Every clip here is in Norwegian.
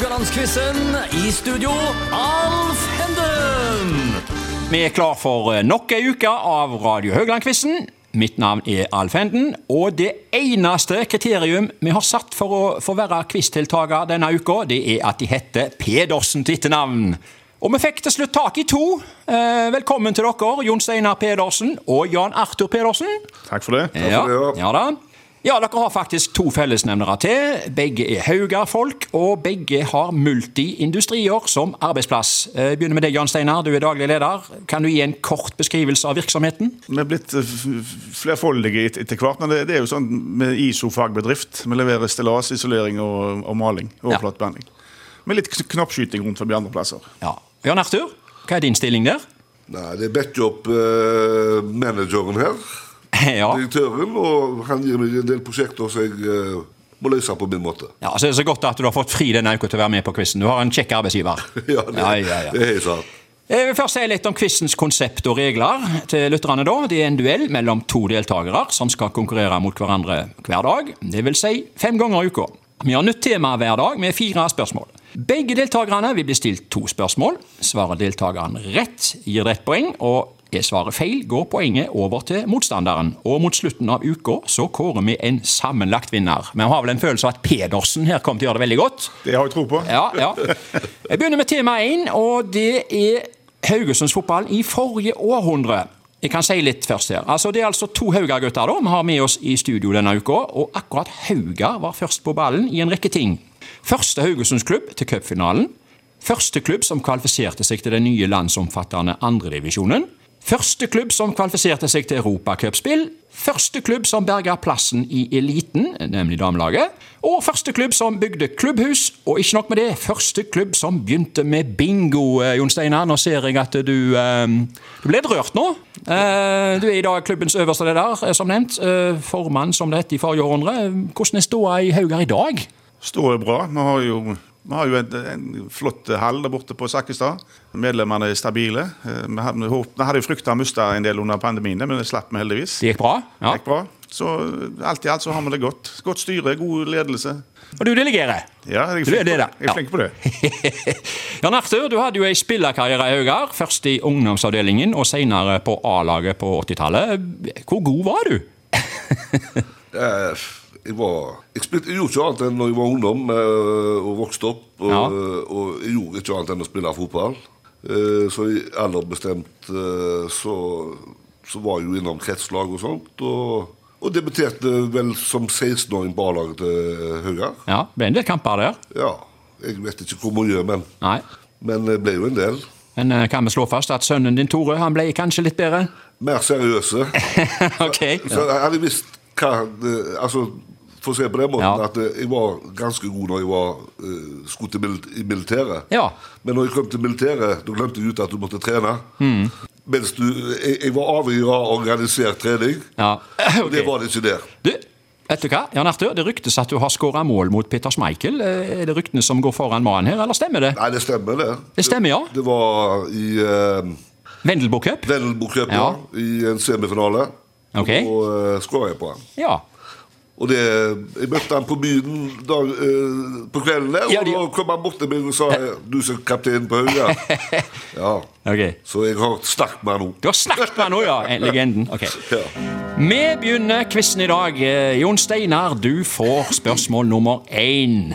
Haugalandsquizen. I studio, Alf Henden. Vi er klar for eh, nok ei uke av Radio Haugland-quizen. Mitt navn er Alf Henden, og det eneste kriterium vi har satt for å få være quizdeltaker denne uka, det er at de heter Pedersen til etternavn. Og vi fikk til slutt tak i to. Eh, velkommen til dere, Jon Steinar Pedersen og Jan Arthur Pedersen. Takk for det. Ja, ja da. Ja, dere har faktisk to fellesnevnere til. Begge er Haugar-folk, og begge har multi-industrier som arbeidsplass. Jeg begynner med deg, Jan Steinar. Du er daglig leder. Kan du gi en kort beskrivelse av virksomheten? Vi er blitt eh, flerfoldige etter hvert, men det, er jo sånn med ISO-fagbedrift. Vi leverer stillas, isolering og, og maling. Overflatebehandling. Med litt kn- knoppskyting rundt forbi andre plasser. Ja. Jan Arthur, hva er din stilling der? Nei, det er bedt opp eh, manageren her, ja. direktøren, og han gir meg en del prosjekter som jeg eh, må løse på min måte. ja, så er det så godt at du har fått fri denne uka til å være med på quizen. Du har en kjekk arbeidsgiver. Ja, det, Ja, ja, ja. det er helt sant. Jeg vil først si litt om quizens konsept og regler til lytterne. da. Det er en duell mellom to deltakere som skal konkurrere mot hverandre hver dag. Det vil si fem ganger i uka. Vi har nytt tema hver dag med fire spørsmål. Begge deltakerne vil bli stilt to spørsmål. Svarer deltakeren rett, gir det ett poeng. og er svaret feil, går poenget over til motstanderen. Og mot slutten av uka så kårer vi en sammenlagt vinner. Vi har vel en følelse av at Pedersen her kommer til å gjøre det veldig godt. Det har jeg tro på. Ja, ja. Jeg begynner med tema én, og det er Haugesunds fotball i forrige århundre. Jeg kan si litt først her. Altså, det er altså to Haugar-gutter da, vi har med oss i studio denne uka. Og akkurat Haugar var først på ballen i en rekke ting. Første Haugesundsklubb til cupfinalen. Første klubb som kvalifiserte seg til den nye landsomfattende andredivisjonen. Første klubb som kvalifiserte seg til europacupspill. Første klubb som berga plassen i eliten, nemlig damelaget. Og første klubb som bygde klubbhus. Og ikke nok med det, første klubb som begynte med bingo, eh, Jon Steinar. Nå ser jeg at du eh, Du ble rørt nå. Eh, du er i dag klubbens øverste leder, som nevnt. Formann, som det het i forrige århundre. Hvordan er ståa i Haugar i dag? Står bra. Vi har jo, vi har jo en, en flott hall der borte på Sakkestad. Medlemmene er stabile. Eh, Vi hadde, vi hadde jo frykta å miste en del under pandemien, men det slapp vi heldigvis. Det gikk bra? Ja. Det gikk bra. Så alt i alt så har vi det godt. Godt styre, god ledelse. Og du delegerer? Ja, jeg er Du er flink, det, på, da. jeg er flink på det. Jan Arthur, du hadde jo ei spillerkarriere i Haugar. Først i ungdomsavdelingen og senere på A-laget på 80-tallet. Hvor god var du? Eh, Jeg, var, jeg spilte jeg gjorde ikke annet enn når jeg var ungdom eh, og vokste opp. Og, Ja. og jeg gjorde ikke annet enn å spille fotball. Eh, Så i alder bestemt eh, så, så var jeg jo innom kretslag og sånt. Og, og debuterte vel som 16-åring på A-laget til Haugar. Ja, ble en del kamper der. Ja, jeg vet ikke hvor mye, men, Nei. men det ble jo en del. Men eh, kan vi slå fast at sønnen din Tore han ble kanskje litt bedre? Mer seriøse. ok. Så jeg hadde visst hva Altså, for å se på den måten Ja. at eh, jeg var ganske god når jeg var uh, skulle til i militæret. Ja. Men når jeg kom til militæret, da glemte jeg ut at du måtte trene. Mm. Mens du jeg, jeg var avhengig av organisert trening. ja. Og det var det ikke der. Du, vet du hva? Jan Arthur, det ryktes at du har skåra mål mot Peter Schmeichel. Eh, Er det ryktene som går foran mannen her, eller stemmer det? Nei, det stemmer, det. Det stemmer, ja. Det var i uh, Vendelbo Cup? Vendelbo Cup, Ja. ja. I en semifinale. Ok. Og uh, skåra jeg på han. Ja. Og det, Jeg møtte han på byen dag, uh, på kvelden, der, Ja, de- og da kom han bort til meg og sa 'Du som kaptein på Hauga'. ja. Okay. Så jeg har snakket med han nå. Du har snakket med han nå, ja. Legenden. Ok. Ja. Vi begynner quizen i dag. Eh, Jon Steinar, du får spørsmål nummer én.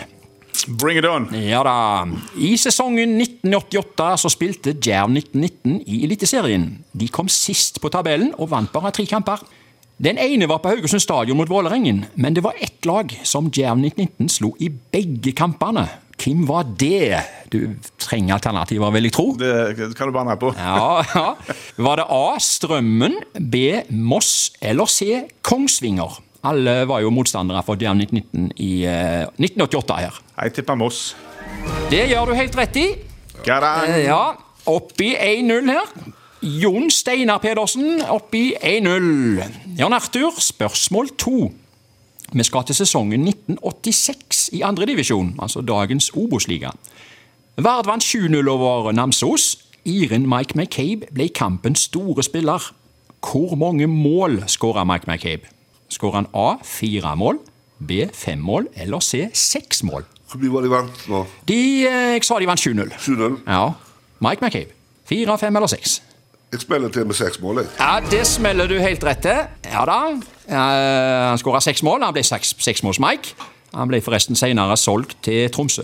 Bring it on. Ja da. I sesongen 1988 så spilte Jerv 1919 i Eliteserien. De kom sist på tabellen og vant bare tre kamper. Den ene var på Haugesund stadion mot Vålerengen, men det var ett lag som Jerv 1919 slo i begge kampene. Hvem var det? Du trenger alternativer, vil jeg tro. Det kan du banne på. Ja, ja. Var det A. Strømmen, B. Moss eller C. Kongsvinger? Alle var jo motstandere for Jerv 1919 i eh, 1988 her. Jeg tipper Moss. Det gjør du helt rett i. Eh, Ja, oppi 1-0 her. Jon Steinar Pedersen oppi 1-0. Jan Arthur, spørsmål to. Vi skal til sesongen 1986 i andredivisjon, altså dagens Obos-liga. Vard vant 7-0 over Namsos. Iren Mike McCabe ble kampens store spiller. Hvor mange mål skåra Mike McCabe? Skåra han A fire mål, B. Fem mål. Eller C. Seks mål. Hvor mye var de vant nå? De, eh, jeg sa de vant 7-0. 7-0. Ja. Mike McCabe. Fire, fem eller seks? Jeg spiller til med seks mål, jeg. Ja, Det smeller du helt rett til. Ja da. Uh, han skåra seks mål. Han ble seks- seksmåls-Mike. Han ble forresten senere solgt til Tromsø.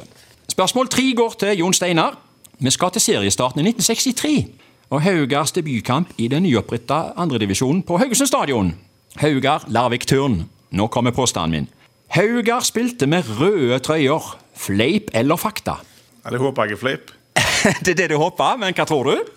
Spørsmål tre går til Jon Steinar. Vi skal til seriestarten i 1963. Og Haugars debutkamp i den nyoppretta andredivisjonen på Haugesund stadion. Haugar Larvik Turn. Nå kommer påstanden min. Haugar spilte med røde trøyer. Fleip eller fakta? Ja, det håper jeg er fleip. det er det du håper, men hva tror du?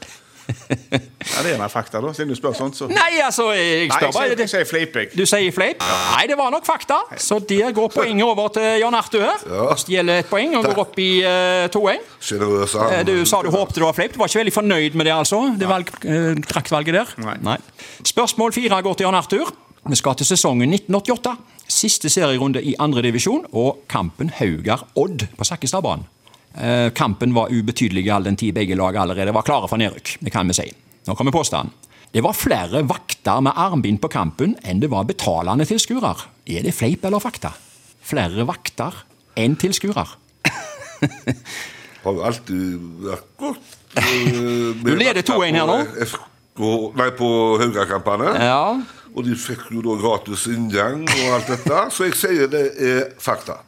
Ja, Det er meg fakta, da, siden du spør sånt. Så. Nei, Nei, altså, jeg spør bare. jeg, jeg sier fleip, jeg. Du sier fleip? Nei, det var nok fakta. Så der går poenget over til Jan Arthur. Stjeler et poeng og går opp i uh, toeng. Sjenerøs. Eh, Du sa du håpte det var fleip. Du var ikke veldig fornøyd med det, altså? Det valg, eh, draktvalget der? Nei. Spørsmål fire går til Jan Arthur. Vi skal til sesongen 1988. Siste serierunde i andredivisjon og kampen Haugar-Odd på Sakkestadbanen. Eh, Kampen var ubetydelig all den tid begge lag allerede var klare for nedrykk. Det kan vi si. Nå kommer påstanden. Det var flere vakter med armbind på kampen enn det var betalende tilskuere. Er det fleip eller fakta? Flere vakter enn tilskuere. Har alltid vært godt. eh, Du leder 2-1 her nå. Nei, på Haugakampene. Ja. Og de fikk jo da gratis inngang og alt dette. Så jeg sier det er fakta.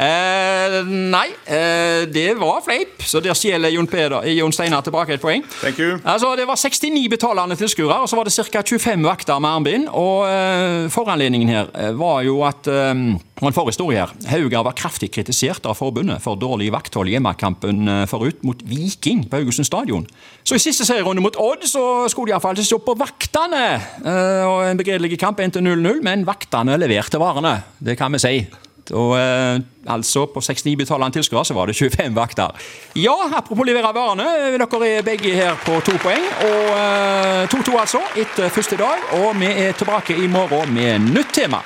Eh, nei, eh, det var fleip, så der stjeler Jon, Peder, Jon Steinar tilbake et poeng. Thank you. Altså, Det var 69 betalende tilskuere, og så var det ca. 25 vakter med armbind. Og eh, Foranledningen her eh, var jo at eh, og En forhistorie her. Haugar var kraftig kritisert av forbundet for dårlig vakthold i hjemmekampen eh, forut mot Viking på Haugesund stadion. Så i siste serierunde mot Odd så skulle de iallfall se på vaktene. Eh, og En begredelig kamp endte 0-0, men vaktene leverte varene. Det kan vi si. Og eh, altså På 69 betalende tilskuere så var det 25 vakter. Ja, apropos levere varene. Dere er begge her på to poeng. Og eh, 2-2 altså etter første dag. Og vi er tilbake i morgen med nytt tema.